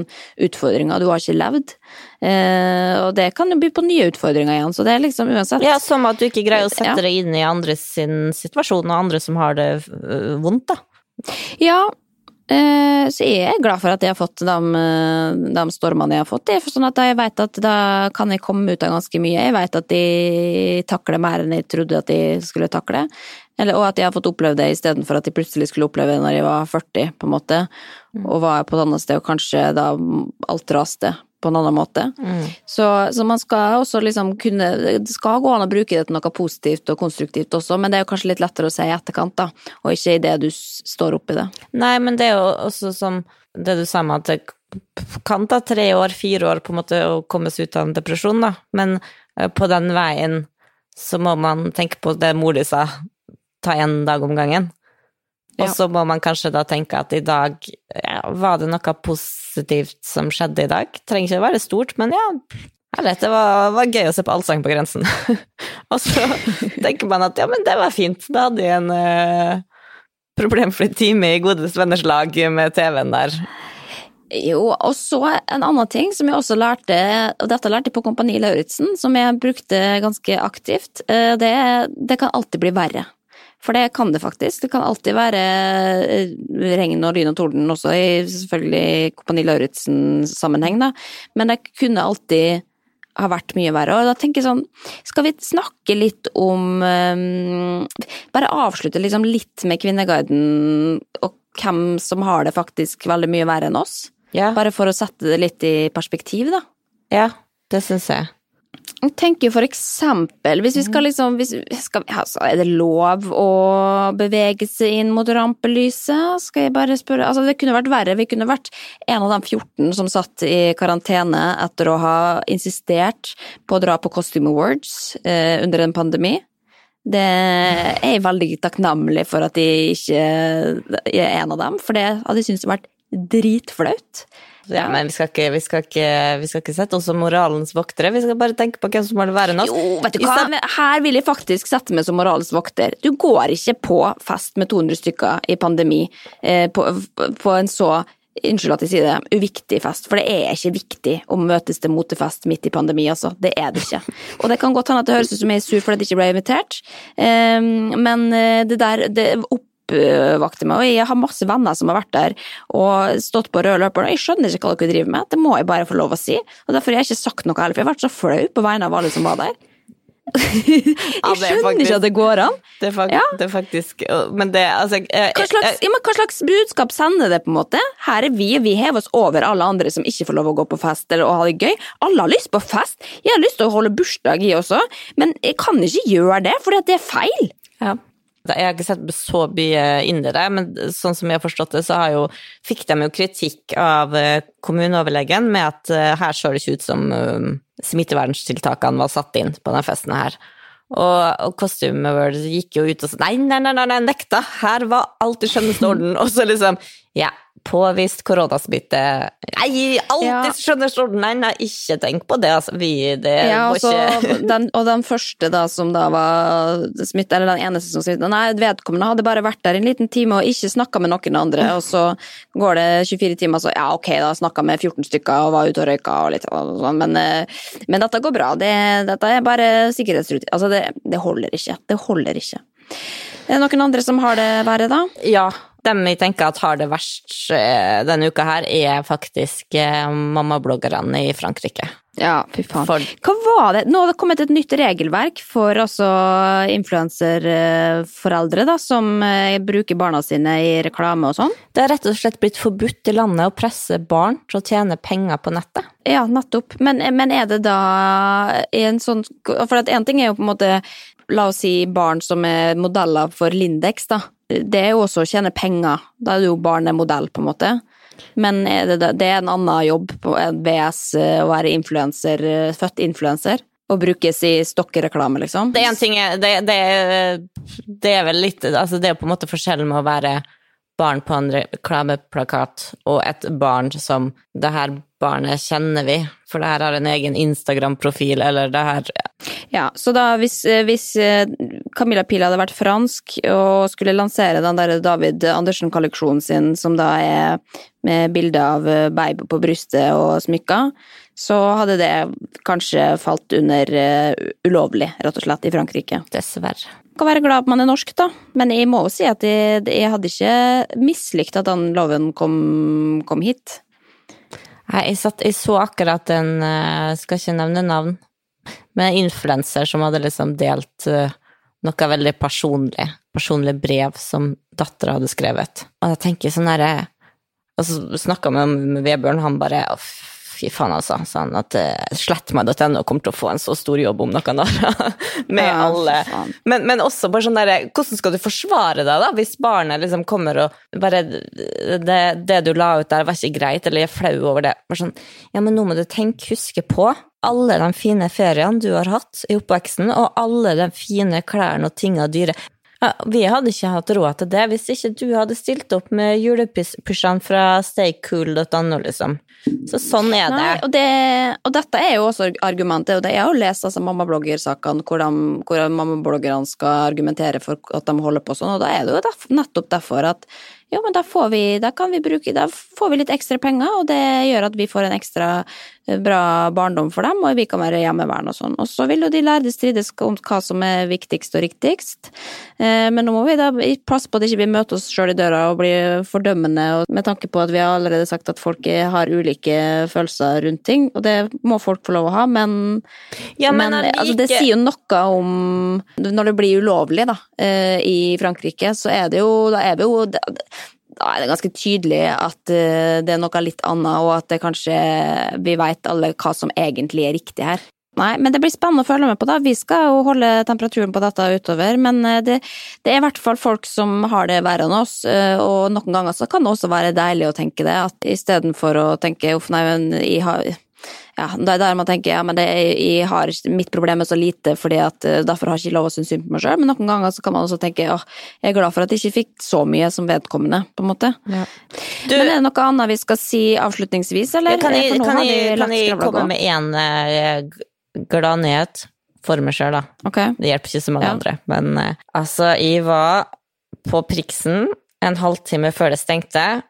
utfordringer, du har ikke levd. Eh, og det kan jo by på nye utfordringer igjen, så det er liksom uansett Ja, Som at du ikke greier å sette deg inn i andres sin situasjon, og andre som har det øh, vondt, da. Ja, eh, så jeg er glad for at jeg har fått de, eh, de stormene jeg har fått. Det er sånn at jeg vet at da kan jeg komme ut av ganske mye. Jeg vet at de takler mer enn jeg trodde at de skulle takle. Eller, og at jeg har fått oppleve det istedenfor at jeg plutselig skulle oppleve det når jeg var 40, på en måte. Og var på et annet sted, og kanskje da alt raste på en annen måte. Så, så man skal også liksom kunne Det skal gå an å bruke det til noe positivt og konstruktivt også, men det er jo kanskje litt lettere å si i etterkant, da, og ikke idet du står oppi det. Nei, men det er jo også som det du sa med at det kan ta tre år, fire år på en måte å komme seg ut av en depresjon, da. Men eh, på den veien så må man tenke på det mor di sa, ta en dag om gangen. Og så må man kanskje da tenke at i dag ja, var det noe positivt som skjedde i dag. Trenger ikke å være stort, men ja, herlighet, det var, var gøy å se på Allsang på grensen. og så tenker man at ja, men det var fint, da hadde jeg en uh, problemfri time i Godes venners lag med TV-en der. Jo, og så en annen ting som jeg også lærte, og dette lærte jeg på Kompani Lauritzen, som jeg brukte ganske aktivt, eh, det, det kan alltid bli verre. For det kan det faktisk. Det kan alltid være eh, regn og lyn og torden også, i selvfølgelig Kompani Lauritzen-sammenheng, da. Men det kunne alltid ha vært mye verre. Og da tenker jeg sånn, skal vi snakke litt om um, Bare avslutte liksom litt med Kvinneguiden og hvem som har det faktisk veldig mye verre enn oss? Ja, Bare for å sette det litt i perspektiv, da. ja det syns jeg. Jeg tenker for eksempel, hvis vi skal liksom hvis, skal, altså, Er det lov å bevege seg inn mot rampelyset? Skal jeg bare spørre Altså, det kunne vært verre. Vi kunne vært en av de 14 som satt i karantene etter å ha insistert på å dra på Costume Awards eh, under en pandemi. Det er jeg veldig takknemlig for at jeg ikke er en av dem, for det hadde jeg syntes vært dritflaut. Ja, men vi skal, ikke, vi, skal ikke, vi skal ikke sette oss som moralens voktere, vi skal bare tenke på hvem som har det verre enn oss. Jo, vet du hva, her vil jeg faktisk sette meg som moralens vokter. Du går ikke på fest med 200 stykker i pandemi eh, på, på en så Unnskyld at jeg sier det, uviktig fest, for det er ikke viktig å møtes til motefest midt i pandemi, altså. Det er det ikke. Og det kan godt hende at det høres ut som jeg er sur fordi jeg ikke ble invitert, eh, men eh, det der det oppvakter meg, og jeg har masse venner som har vært der og stått på rød løper, og jeg skjønner ikke hva dere driver med, det må jeg bare få lov å si, og derfor har jeg ikke sagt noe heller, for jeg har vært så flau på vegne av alle som var der. jeg skjønner ja, faktisk- ikke at det går an. Det er, fakt, Ja. det er faktisk Men det, altså jeg, Hva slags, ja, hva slags budskap sender det, på en måte? Her er vi, vi hever oss over alle andre som ikke får lov å gå på fest eller å ha det gøy. Alle har lyst på fest. Jeg har lyst til å holde bursdag i også, men jeg kan ikke gjøre det, fordi at det er feil. Ja. Jeg har ikke sett så mye inn i det, men sånn som jeg har forstått det, så har jo, fikk de jo kritikk av eh, kommuneoverlegen med at eh, her så det ikke ut som um, smitteverntiltakene var satt inn på denne festen her. Og, Costume World gikk jo ut og sa nei, nei, nei, nei nekta, her var alt i skjønneste orden. Og så liksom, ja, påvist koronasmitte. Nei, alt Ja. orden, nei, nei, ikke tenk på det, altså. Vi, det Ja, og, ikke den, og den første da som da var smitta, eller den eneste som smitta, nei, vedkommende hadde bare vært der en liten time og ikke snakka med noen andre, og så går det 24 timer, så ja, ok, da snakka med 14 stykker og var ute og røyka og litt og sånn, men, eh, men dette går bra. Det, dette er bare sikkerhetsrutine. Altså, det, det holder ikke. Det holder ikke. Er det noen andre som har det verre, da? Ja, dem jeg tenker at har det verst eh, denne uka her, er faktisk eh, mammabloggerne i Frankrike. Ja, fy faen. For- Hva var det? Nå har det kommet et nytt regelverk for influenserforeldre, da, som eh, bruker barna sine i reklame og sånn. Det har rett og slett blitt forbudt i landet å presse barn til å tjene penger på nettet. Ja, nettopp. Men, men er det da en sånn For at en ting er jo på en måte La oss si barn som er modeller for Lindex, da. Det er jo også å tjene penger. Da er det jo barnemodell, på en måte. Men er det, det er en annen jobb på VS eh, å være influenser, eh, født influenser. Og brukes i stokkereklame, liksom. Det er en ting det, det, det er vel litt Altså, det er på en måte forskjellen med å være barn på en reklameplakat og et barn som Det her barnet kjenner vi, for det her har en egen Instagram-profil, eller det her Ja, så da hvis, eh, hvis eh, Camilla Pil hadde vært fransk og skulle lansere den der David Andersen-kolleksjonen sin, som da er med bilde av eh, baby på brystet og smykker, så hadde det kanskje falt under ulovlig, rett og slett, i Frankrike. Dessverre. Kan være glad at man er norsk, da, men jeg må jo si at jeg, jeg hadde ikke mislikt at den loven kom, kom hit. Jeg, satt, jeg så akkurat en Jeg Skal ikke nevne navn, men en influenser som hadde liksom delt eh, noe veldig personlig. Personlig brev som dattera hadde skrevet. Og jeg tenker sånn herre Og så snakka vi med Vebjørn, han bare «Å, Fy faen, altså. Sånn at uh, slettmeg.no kommer til å få en så stor jobb om noen dager. med Ja, alle men, men også bare sånn derre Hvordan skal du forsvare deg, da, hvis barnet liksom kommer og bare det, det du la ut der, var ikke greit, eller jeg er flau over det. Bare sånn Ja, men nå må du tenke, huske på alle de fine feriene du har hatt i oppveksten, og alle de fine klærne og tinga dyre. Vi hadde ikke hatt råd til det hvis ikke du hadde stilt opp med julepushene fra staycool.no, liksom. Så sånn er det. Nei, og, det, og dette er jo også argumentet, og det jeg har lest altså, mammabloggersakene hvor, de- hvor mammabloggerne skal argumentere for at de holder på sånn, og da er det jo nettopp derfor at jo, men da får vi, da kan vi bruke, da får vi litt ekstra penger, og det gjør at vi får en ekstra eh, bra barndom for dem, og vi kan være hjemmeværende og sånn. Og så vil jo de lærde strides om hva som er viktigst og riktigst, Eh, men nå må vi da passe på at ikke vi ikke møter oss sjøl i døra og blir fordømmende, og med tanke på at vi har allerede sagt at folk har ulike følelser rundt ting, og det må folk få lov å ha, men, Ja, men, men altså, det sier jo noe om Når det blir ulovlig, da, eh, i Frankrike, så er det jo Da er vi jo da er det ganske tydelig at eh, det er noe litt annet, og at det kanskje vi veit alle hva som egentlig er riktig her. Nei, men det blir spennende å følge med på, da. Vi skal jo holde temperaturen på dette utover, men eh, det, det er i hvert fall folk som har det verre enn oss, eh, og noen ganger så kan det også være deilig å tenke det, at istedenfor å tenke uff, nei, men jeg har ja, det er der man tenker ja, men det er, jeg har mitt problem er så lite, fordi at eh, derfor har jeg ikke lov å synes synd på meg sjøl. Men noen ganger så kan man også tenke åh, jeg er glad for at jeg ikke fikk så mye som vedkommende, på en måte. Du, men er det noe annet vi skal si avslutningsvis, eller? kan jeg, kan jeg, kan jeg komme med med en glad nyhet for meg sjøl, da? Okay. Det hjelper ikke så mange Ja. andre. Men uh, altså, jeg var på Priksen en halvtime før det stengte,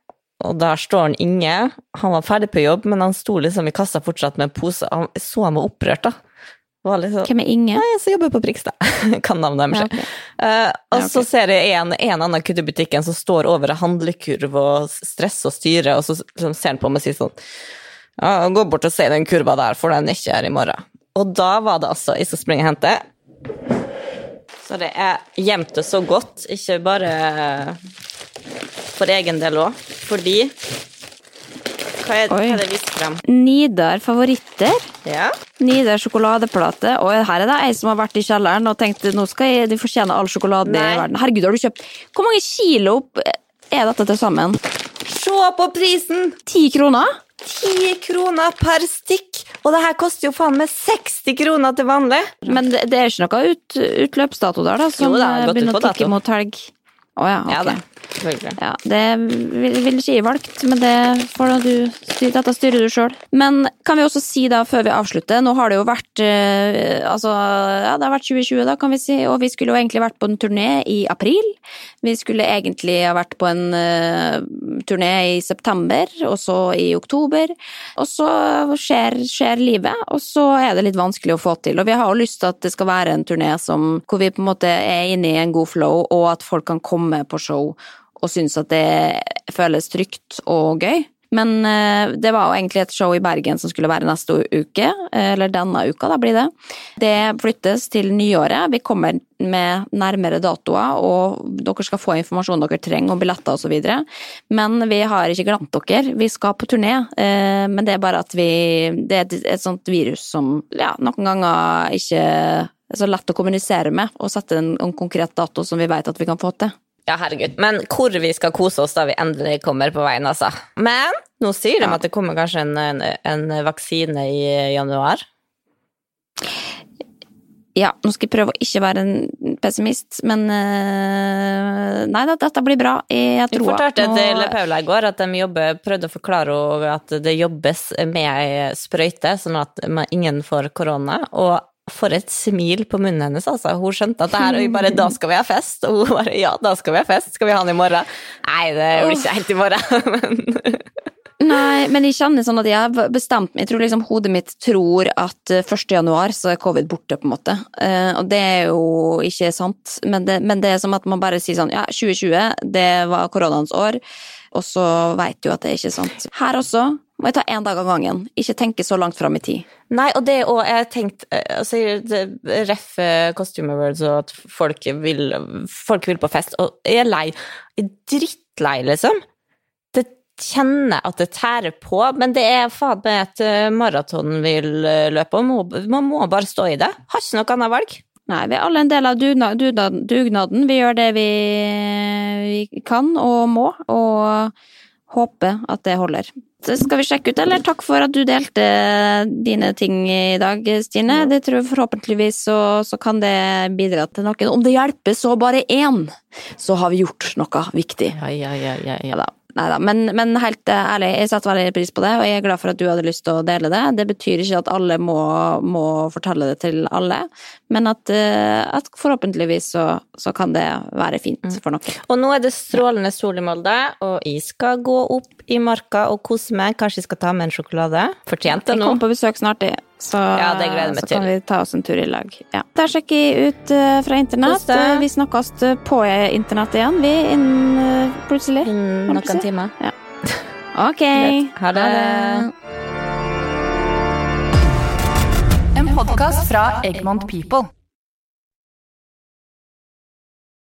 og der står han Inge. Han var ferdig på jobb, men han sto liksom i kassa fortsatt med en pose. Han så han var opprørt, da. Liksom, Hvem er Inge? Nei, som jobber på Prikstad. kan navnet deres. Ja, okay. uh, og Ja, okay. så ser jeg en, en annen kutt i butikken som står over en handlekurv og stresser og styrer, og så liksom ser han på meg og sier sånn ja, Gå bort og se den kurva der, for den er ikke her i morgen. Og da var det altså jeg skal springe og hente. Så det er gjemt det så godt, ikke bare for egen del òg, fordi hva er, hva er det vist frem? Nidar favoritter. Ja. Nidar sjokoladeplate. Og her er det ei som har vært i kjelleren og tenkt nå skal jeg, de fortjene all sjokolade Nei. i verden. Herregud, har du kjøpt Hvor mange kilo er dette til sammen? Se på prisen! Ti kroner? 10 kroner per stikk! Og det her koster jo faen meg 60 kroner til vanlig. Men det, det er ikke noe ut, utløpsdato der, da, som Jo, det eh, begynner å tikke mot helg? Å ja, ok. Ja da. Ja, det vil, vil ikke jeg valgt, men det får du dette styrer du sjøl. Men kan vi også si da, før vi avslutter, nå har det jo vært eh, altså, ja, det har vært 2020 da, kan vi si, og vi skulle jo egentlig vært på en turné i april. Vi skulle egentlig ha vært på en uh, turné i september, og så i oktober. Og så skjer, skjer livet, og så er det litt vanskelig å få til. Og vi har jo lyst til at det skal være en turné som, hvor vi på en måte er inne i en god flow, og at folk kan komme på show og synes at det føles trygt og gøy. Men eh, det var jo egentlig et show i Bergen som skulle være neste uke, eh, eller denne uka, da blir det. Det flyttes til nyåret. Vi kommer med nærmere datoer, og dere skal få informasjon dere trenger om billetter osv. Men vi har ikke glemt dere. Vi skal på turné, eh, men det er bare at vi Det er et, sånt virus som ja, noen ganger ikke er så lett å kommunisere med, og sette en konkret dato som vi vet at vi kan få til. Ja, herregud. Men hvor vi skal kose oss da vi endelig kommer på veien, altså. Men nå sier de Ja. at det kommer kanskje en, en, en vaksine i januar. Ja, nå skal jeg prøve å ikke være en pessimist, men eh, Nei da, dette blir bra. Jeg tror fortalte nå... til Paula i går at de jobber, prøvde å forklare at det jobbes med ei sprøyte, sånn at ingen får korona. Og for et smil på munnen hennes, altså. Hun skjønte at det her, og bare 'da skal vi ha fest'. Og hun bare 'ja, da skal vi ha fest'. Skal vi ha den i morgen? Nei, det blir ikke helt i morgen. men Nei, men jeg kjenner sånn at jeg har bestemt meg. Jeg tror liksom hodet mitt tror at eh, 1. januar så er covid borte, på en måte. Eh, og det er jo ikke sant. Men det, men det er som at man bare sier sånn ja, 2020, det var koronaens år. Og så veit du at det er ikke sant. Her også må jeg ta én dag av gangen. Ikke tenke så langt fram i tid. Nei, og det òg jeg har tenkt eh, altså, Ref Costume Awards og at folk vil, folk vil på fest, og jeg er lei. Jeg er drittlei, liksom. Det kjenner at det tærer på, men det er faen meg et eh, maraton vi eh, løper, og man må bare stå i det. Har ikke noe annet valg. Nei, vi er alle en del av dugnaden. dugnaden. Vi gjør det vi, vi kan og må, og håper at det holder. Skal vi sjekke ut, eller? Takk for at du delte dine ting i dag, Stine. Det tror jeg forhåpentligvis så, så kan det bidra til noen. Om det hjelper så bare én, så har vi gjort noe viktig. Ja, ja, ja, ja, Ja da. Neida, men, men helt ærlig, jeg setter veldig pris på det, og jeg er glad for at du hadde lyst til å dele det. Det betyr ikke at alle må, må fortelle det til alle, men at, eh, at forhåpentligvis så, så kan det være fint for noen. Og nå er det strålende sol i Molde, og jeg skal gå opp i marka og kose meg. Kanskje jeg skal ta med en sjokolade. Fortjent det Jeg kommer på besøk snart, jeg, så, Ja, det jeg meg så kan vi ta oss en tur i lag. Ja. Der sjekker jeg ut eh, fra internett. Eh, Vi snakkes på internett igjen, vi, innen eh, plutselig. Å noen timer. timer. Ok. Greit. Ha det. En podkast fra Egmont People.